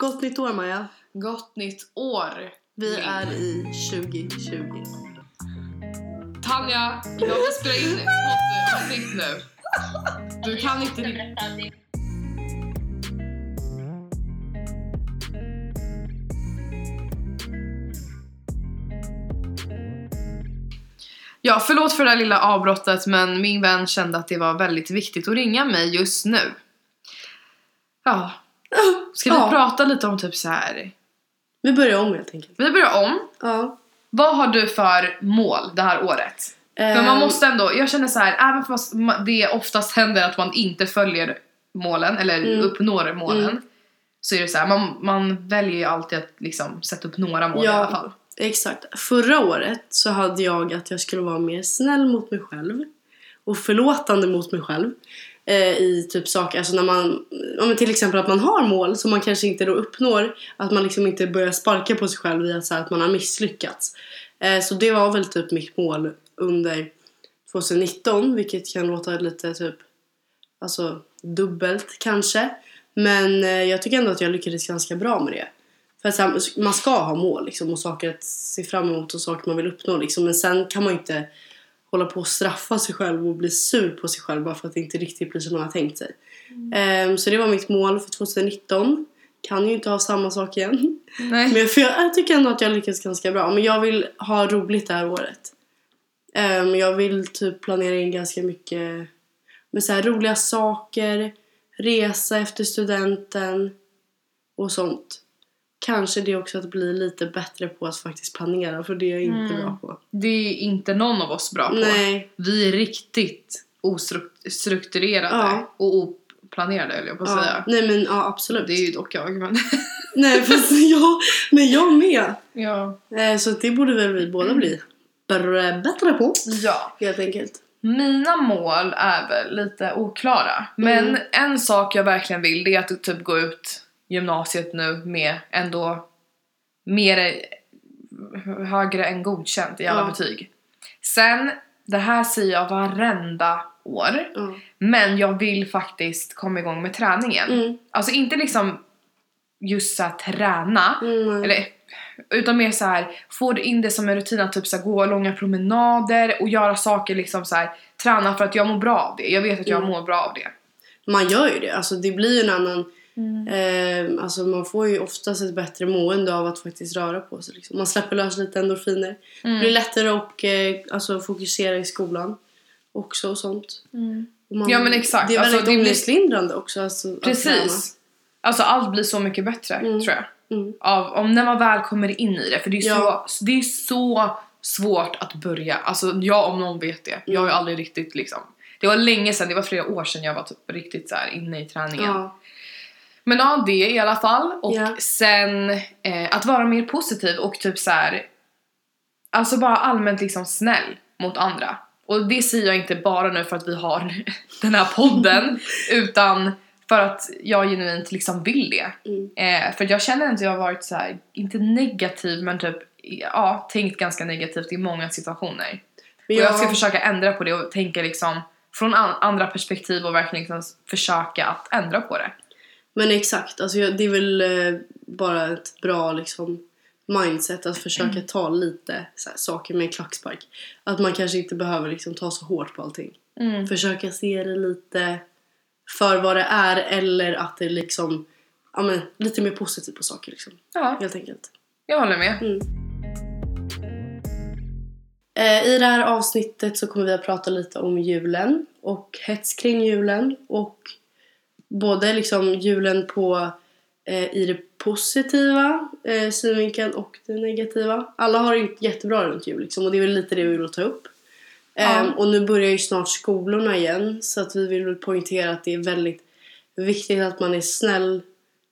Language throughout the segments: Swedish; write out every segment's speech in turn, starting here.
Gott nytt år Maja. Gott nytt år! Vi Linn. är i 2020. Tanja, jag vill spela in poddavsnitt nu. Du kan inte. Ja, förlåt för det här lilla avbrottet men min vän kände att det var väldigt viktigt att ringa mig just nu. Ja, ska vi Ja. prata lite om typ så här. Vi börjar om helt enkelt. Vi börjar om. Ja. Vad har du för mål det här året? För man måste ändå, jag känner så här, även fast ma- det oftast händer att man inte följer målen eller Mm. uppnår målen Mm. så är det så här, man, man väljer ju alltid att liksom sätta upp några mål Ja. i alla fall. Exakt. Förra året så hade jag att jag skulle vara mer snäll mot mig själv och förlåtande mot mig själv eh, Eh, i typ saker, alltså när man, ja, men till exempel att man har mål som man kanske inte då uppnår, att man liksom inte börjar sparka på sig själv i att, så här, att man har misslyckats. Eh, så det var väl typ mitt mål under 2019, vilket kan låta lite typ, alltså dubbelt kanske. Men eh, jag tycker ändå att jag lyckades ganska bra med det. För att så här, man ska ha mål liksom, och saker att se fram emot och saker man vill uppnå. Liksom. Men sen kan man ju inte hålla på och straffa sig själv och bli sur på sig själv bara för att det inte riktigt blir som man har tänkt sig. Ehm, så det var mitt mål för 2019. Kan ju inte ha samma sak igen. Nej. Men för jag, jag tycker ändå att jag lyckats ganska bra. Men jag vill ha roligt det här året. Ehm, jag vill typ planera in ganska mycket med så här roliga saker. Resa efter studenten. Och sånt. Kanske det också att bli lite bättre på att faktiskt planera. För det är jag inte Mm. bra på. Det är inte någon av oss bra på. Nej. Vi är riktigt ostrukturerade Ja. och oplanerade höll jag på att Ja. säga. Nej men ja absolut. Det är ju dock jag men... Nej fast jag, men jag med. ja. Eh, så det borde väl vi båda bli bättre på. ja. Helt enkelt. Mina mål är väl lite oklara. Men Mm. en sak jag verkligen vill det är att typ gå ut gymnasiet nu med ändå mer högre än godkänt i alla Ja. betyg. Sen, det här säger jag varenda år. Ja. Men jag vill faktiskt komma igång med träningen. Mm. Alltså inte liksom just så här träna. Mm. Eller, utan mer så här, få in det som en rutin att typ så här, gå långa promenader och göra saker liksom så här, träna för att jag mår bra av det. Jag vet att jag Mm. mår bra av det. Man gör ju det. Alltså det blir ju en annan... Mm. Eh, alltså man får ju oftast ett bättre mående av att faktiskt röra på sig. Liksom. Man släpper lös lite endorfiner. Det blir Mm. lättare att eh, alltså, fokusera i skolan. Också och sånt. Och man, Ja, men exakt. Det är Alltså, väldigt blir- ångestlindrande också. Alltså, Precis. Alltså allt blir så mycket bättre Mm. tror jag. Mm. Av, om när man väl kommer in i det. För det är, Ja. så, det är så svårt att börja. Alltså jag om någon vet det. Jag har ju Mm. aldrig riktigt liksom. Det var länge sedan, det var flera år sedan jag var typ riktigt så här inne i träningen. Ja. Men ja, det i alla fall. Och Ja. sen eh, att vara mer positiv och typ så här. Alltså bara allmänt liksom snäll mot andra. Och det säger jag inte bara nu för att vi har den här podden utan för att jag genuint liksom vill det. Mm. Eh, för jag känner inte att jag har varit så här, inte negativ men typ ja, tänkt ganska negativt i många situationer. Men Och jag ska försöka ändra på det och tänka liksom från an- andra perspektiv och verkligen liksom försöka att ändra på det. Men exakt, alltså jag- det är väl eh, bara ett bra liksom, mindset att försöka Mm. ta lite här, saker med en klackspark. Att man kanske inte behöver liksom, ta så hårt på allting. Mm. Försöka se det lite för vad det är eller att det liksom, ja men lite mer positivt på saker liksom. Ja, Helt enkelt. jag håller med. Mm. Eh, I det här avsnittet så kommer vi att prata lite om julen och hets kring julen och både liksom julen på eh, i det positiva eh, synvinkeln och det negativa. Alla har det inte jättebra runt jul liksom, och det är väl lite det vi vill ta upp. Ja. Ehm, och nu börjar ju snart skolorna igen så att vi vill poängtera att det är väldigt viktigt att man är snäll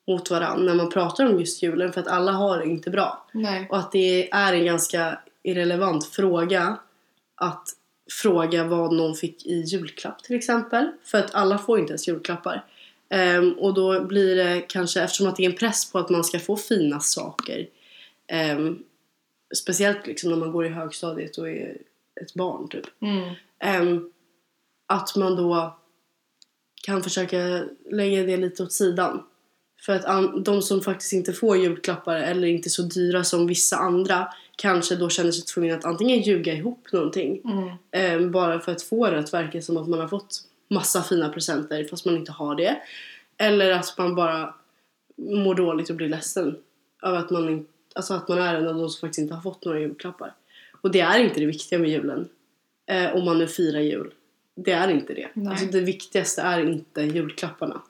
mot varandra när man pratar om just julen för att alla har det inte bra. Nej. Och att det är en ganska irrelevant fråga att fråga vad någon fick i julklapp till exempel. För att alla får inte ens julklappar. Ehm, och då blir det kanske, eftersom att det är en press på att man ska få fina saker. ehm, speciellt liksom när man går i högstadiet och är ett barn typ. Mm. Ehm, att man då kan försöka lägga det lite åt sidan. För att de som faktiskt inte får julklappar eller inte så dyra som vissa andra kanske då känner sig tvungna att antingen ljuga ihop någonting eh, bara för att få det att verka som att man har fått massa fina presenter fast man inte har det. Eller att man bara mår dåligt och blir ledsen över att man, alltså att man är en av de som faktiskt inte har fått några julklappar. Och det är inte det viktiga med julen. Eh, om man nu firar jul. Det är inte det. Nej. Alltså det viktigaste är inte julklapparna.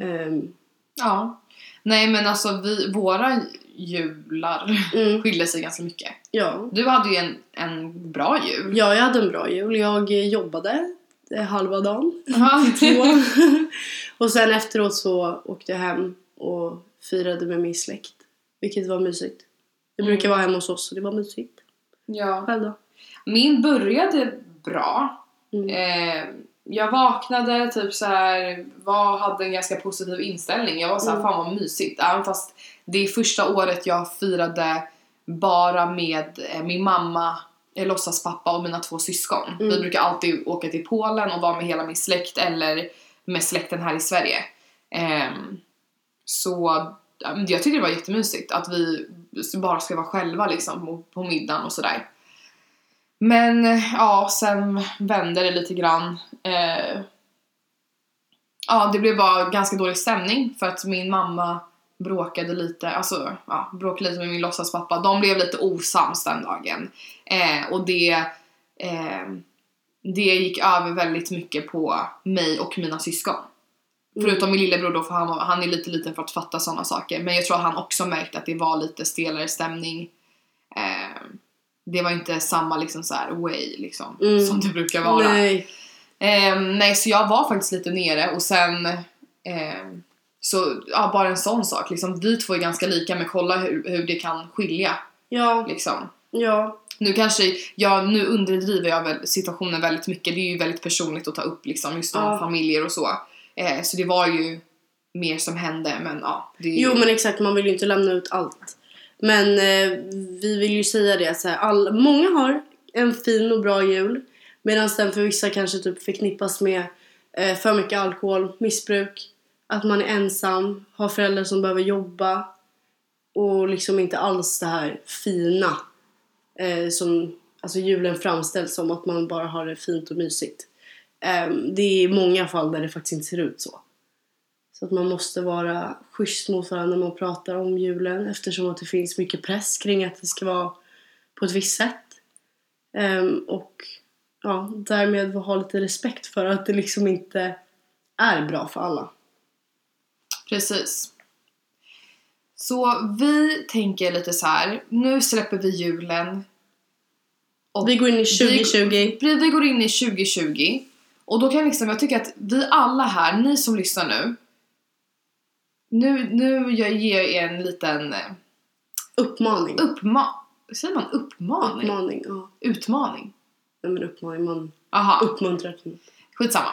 Ehm, Ja. Nej men alltså vi, våra jular mm, skiljer sig ganska mycket. ja. Du hade ju en, en bra jul. ja, jag hade en bra jul. Jag jobbade halva dagen. Två. och sen efteråt så åkte jag hem och firade med min släkt. Vilket var mysigt. Det brukar Mm. vara hemma hos oss så det var mysigt. ja. Själv då? Min började bra. Mm. Eh, jag vaknade typ så här, var, hade en ganska positiv inställning. Jag var så här, Mm. fan vad mysigt. Även fast det är första året jag firade bara med eh, min mamma, eh, låtsaspappa och mina två syskon. Mm. Vi brukar alltid åka till Polen och vara med hela min släkt eller med släkten här i Sverige. Ehm, så jag tycker det var jättemysigt att vi bara ska vara själva liksom på, på middagen och sådär. Men ja, sen vände det lite grann. Eh, ja, det blev bara ganska dålig stämning för att min mamma bråkade lite, alltså ja, bråkade lite med min låtsaspappa. De blev lite osams den dagen. Eh, och det, eh, det gick över väldigt mycket på mig och mina syskon. Förutom min lillebror då, för han, han är lite liten för att fatta sådana saker. Men jag tror att han också märkte att det var lite stelare stämning. Eh, det var inte samma liksom så här way liksom, Mm. som det brukar vara. Nej. Eh, nej, så jag var faktiskt lite nere och sen eh, så, ja bara en sån sak liksom. Vi två är ganska lika men kolla hur, hur det kan skilja Ja, liksom. ja. Nu kanske, ja nu underdriver jag väl situationen väldigt mycket. Det är ju väldigt personligt att ta upp liksom just om Ja. familjer och så. Eh, så det var ju mer som hände men ja. Det ju, Jo men exakt, man vill ju inte lämna ut allt. Men eh, vi vill ju säga det så här, all, många har en fin och bra jul. Medan den för vissa kanske typ förknippas med eh, för mycket alkohol, missbruk, att man är ensam, har föräldrar som behöver jobba och liksom inte alls det här fina eh, som alltså julen framställs som att man bara har det fint och mysigt. Eh, det är många fall där det faktiskt inte ser ut så. Så att man måste vara schysst mot varandra när man pratar om julen eftersom att det finns mycket press kring att det ska vara på ett visst sätt. Ehm, och ja, därmed ha lite respekt för att det liksom inte är bra för alla. Precis. Så vi tänker lite så här. nu släpper vi julen. Vi går in i 2020. Vi, vi går in i 2020. Och då kan liksom, jag tycker att vi alla här, ni som lyssnar nu. Nu, nu jag ger er en liten eh, Uppmaning. uppma... Säger man uppmaning? Uppmaning, ja. Utmaning? Nej men uppmaning, man Aha. uppmuntrar till något. Skitsamma.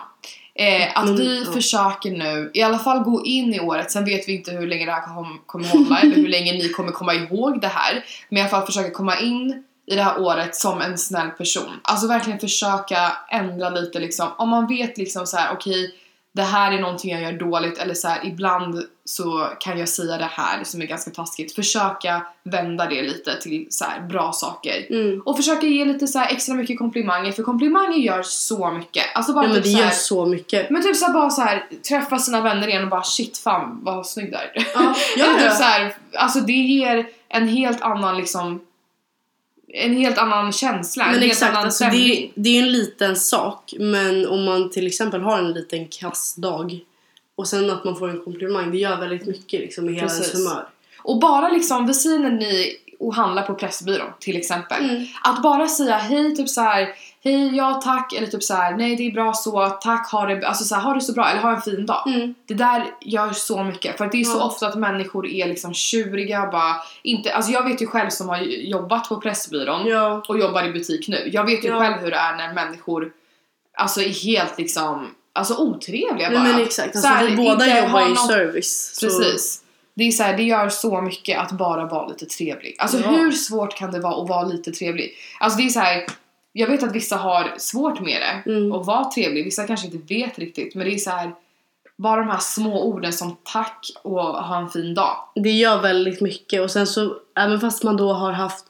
Eh, att Men, vi ja. försöker nu, i alla fall gå in i året, sen vet vi inte hur länge det här kom, kommer hålla eller hur länge ni kommer komma ihåg det här. Men i alla fall försöka komma in i det här året som en snäll person. Alltså verkligen försöka ändra lite liksom. Om man vet liksom så här: okej det här är någonting jag gör dåligt eller så här, ibland så kan jag säga det här som är ganska taskigt. Försöka vända det lite till så här, bra saker. Mm. Och försöka ge lite så här extra mycket komplimanger för komplimanger gör så mycket. Alltså bara Ja men typ det så gör här, så mycket. men typ såhär bara så här träffa sina vänner igen och bara shit fan vad snygg du är. Ja, ja, Eller typ så här, alltså det ger en helt annan liksom en helt annan känsla, en Men helt exakt, annan alltså det, det är ju en liten sak men om man till exempel har en liten kass dag och sen att man får en komplimang, det gör väldigt mycket liksom i hela ens humör. Och bara liksom, vi säger när ni och handlar på Pressbyrån till exempel. Mm. Att bara säga hej typ så här, hej ja tack eller typ så här, nej det är bra så, tack ha det, alltså så här, ha det så bra eller ha en fin dag. Mm. Det där gör så mycket för att det är så Ja. ofta att människor är liksom tjuriga bara inte, alltså jag vet ju själv som har jobbat på Pressbyrån Ja, och jobbar i butik nu. Jag vet ju Ja. själv hur det är när människor alltså är helt liksom alltså otrevliga nej bara. men exakt. Så Alltså, här, vi båda jobbar ha i service. så- Precis. Det är så här, det gör så mycket att bara vara lite trevlig. Alltså Ja. hur svårt kan det vara att vara lite trevlig? Alltså det är så här. Jag vet att vissa har svårt med det Mm. och vara trevlig. Vissa kanske inte vet riktigt men det är så här. bara de här små orden som tack och ha en fin dag. Det gör väldigt mycket och sen så även fast man då har haft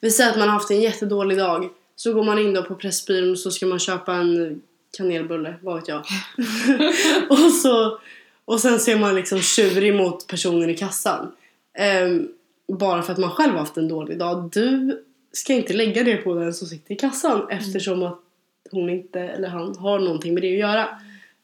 Vi säger att man har haft en jättedålig dag Så går man in då på Pressbyrån och så ska man köpa en kanelbulle, vad vet jag och, så, och sen ser man liksom tjurig mot personen i kassan Ehm, Bara för att man själv har haft en dålig dag Du ska inte lägga det på den som sitter i kassan eftersom att hon inte, eller han, har någonting med det att göra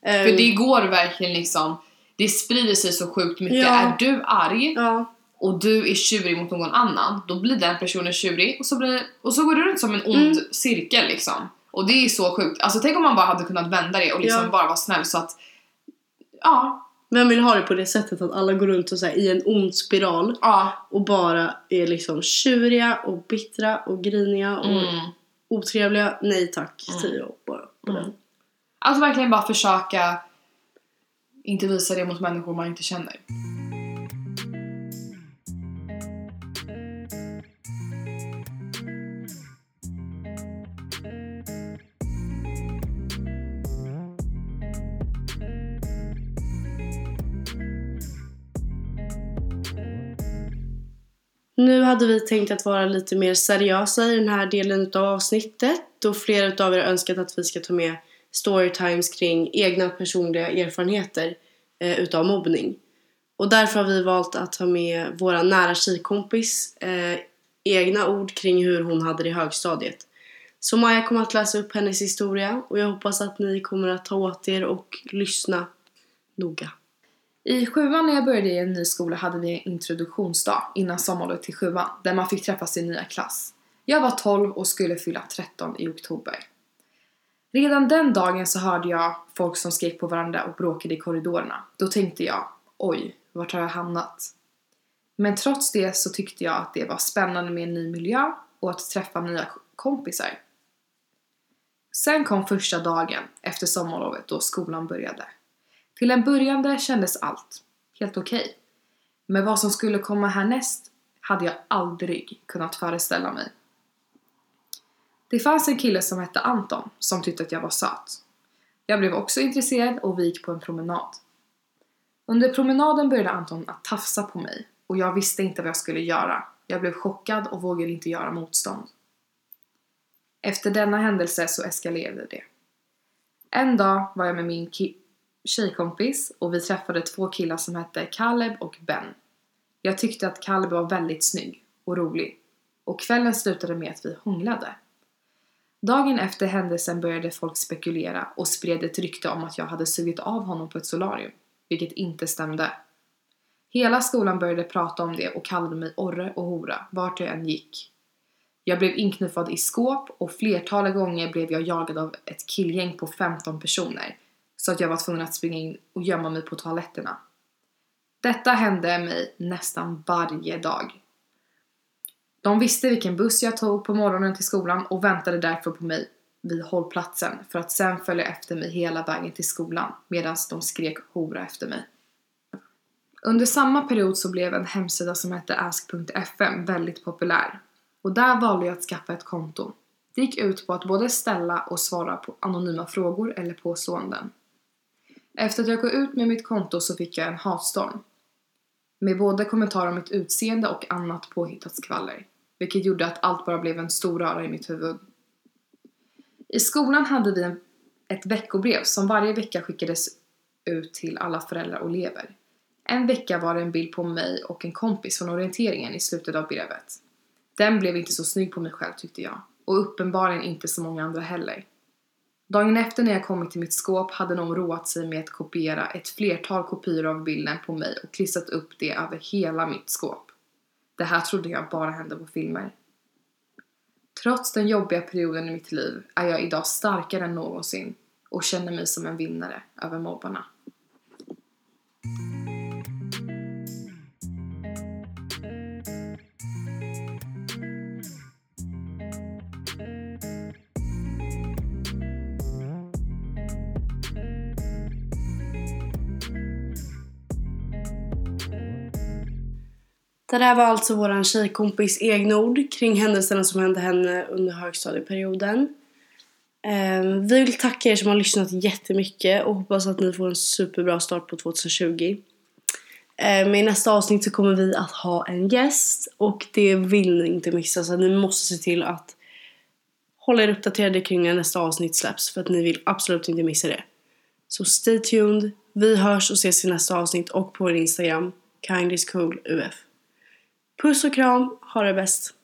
Ehm, För det går verkligen liksom, det sprider sig så sjukt mycket. Ja. Är du arg Ja, och du är tjurig mot någon annan, då blir den personen tjurig och så, blir, och så går det runt som en ond Mm. cirkel liksom. Och det är så sjukt. Alltså tänk om man bara hade kunnat vända det och liksom Ja. bara vara snäll så att Ja, Vem vill ha det på det sättet att alla går runt och så här, i en ond spiral ja. och bara är liksom tjuriga och bittra och griniga och Mm. otrevliga? Nej tack, Mm. säger jag bara på Mm. den. Alltså verkligen bara försöka inte visa det mot människor man inte känner. Nu hade vi tänkt att vara lite mer seriösa i den här delen av avsnittet då flera av er har önskat att vi ska ta med storytimes kring egna personliga erfarenheter eh, utav mobbning. Och därför har vi valt att ta med våra nära tjejkompis eh, egna ord kring hur hon hade det i högstadiet. Så Maja kommer att läsa upp hennes historia och jag hoppas att ni kommer att ta åt er och lyssna noga. I sjuan när jag började i en ny skola hade vi en introduktionsdag innan sommarlovet till sjuan där man fick träffa sin nya klass. Jag var 12 och skulle fylla 13 i oktober. Redan den dagen så hörde jag folk som skrek på varandra och bråkade i korridorerna. Då tänkte jag, oj, vart har jag hamnat? Men trots det så tyckte jag att det var spännande med en ny miljö och att träffa nya kompisar. Sen kom första dagen efter sommarlovet då skolan började. Till en början kändes allt helt okej. Men vad som skulle komma härnäst hade jag aldrig kunnat föreställa mig. Det fanns en kille som hette Anton som tyckte att jag var söt. Jag blev också intresserad och vi gick på en promenad. Under promenaden började Anton att tafsa på mig och jag visste inte vad jag skulle göra. Jag blev chockad och vågade inte göra motstånd. Efter denna händelse så eskalerade det. En dag var jag med min ki- tjejkompis och vi träffade två killar som hette Caleb och Ben. Jag tyckte att Caleb var väldigt snygg och rolig och kvällen slutade med att vi hånglade. Dagen efter händelsen började folk spekulera och spred ett rykte om att jag hade sugit av honom på ett solarium, vilket inte stämde. Hela skolan började prata om det och kallade mig orre och hora vart jag än gick. Jag blev inknuffad i skåp och flertalet gånger blev jag jagad av ett killgäng på 15 personer så att jag var tvungen att springa in och gömma mig på toaletterna. Detta hände mig nästan varje dag. De visste vilken buss jag tog på morgonen till skolan och väntade därför på mig vid hållplatsen för att sen följa efter mig hela vägen till skolan medan de skrek hora efter mig. Under samma period så blev en hemsida som hette ask.fm väldigt populär och där valde jag att skaffa ett konto. Det gick ut på att både ställa och svara på anonyma frågor eller påståenden. Efter att jag gått ut med mitt konto så fick jag en hatstorm. Med både kommentarer om mitt utseende och annat påhittat skvaller. Vilket gjorde att allt bara blev en stor röra i mitt huvud. I skolan hade vi ett veckobrev som varje vecka skickades ut till alla föräldrar och elever. En vecka var det en bild på mig och en kompis från orienteringen i slutet av brevet. Den blev inte så snygg på mig själv tyckte jag. Och uppenbarligen inte så många andra heller. Dagen efter när jag kommit till mitt skåp hade någon roat sig med att kopiera ett flertal kopior av bilden på mig och klistrat upp det över hela mitt skåp. Det här trodde jag bara hände på filmer. Trots den jobbiga perioden i mitt liv är jag idag starkare än någonsin och känner mig som en vinnare över mobbarna. Det där var alltså vår tjejkompis egna ord kring händelserna som hände henne under högstadieperioden. Ehm, vi vill tacka er som har lyssnat jättemycket och hoppas att ni får en superbra start på 2020. Ehm, I nästa avsnitt så kommer vi att ha en gäst och det vill ni inte missa så ni måste se till att hålla er uppdaterade kring när nästa avsnitt släpps för att ni vill absolut inte missa det. Så stay tuned, vi hörs och ses i nästa avsnitt och på vår Instagram kindiscooluf. Puss och kram, ha det bäst!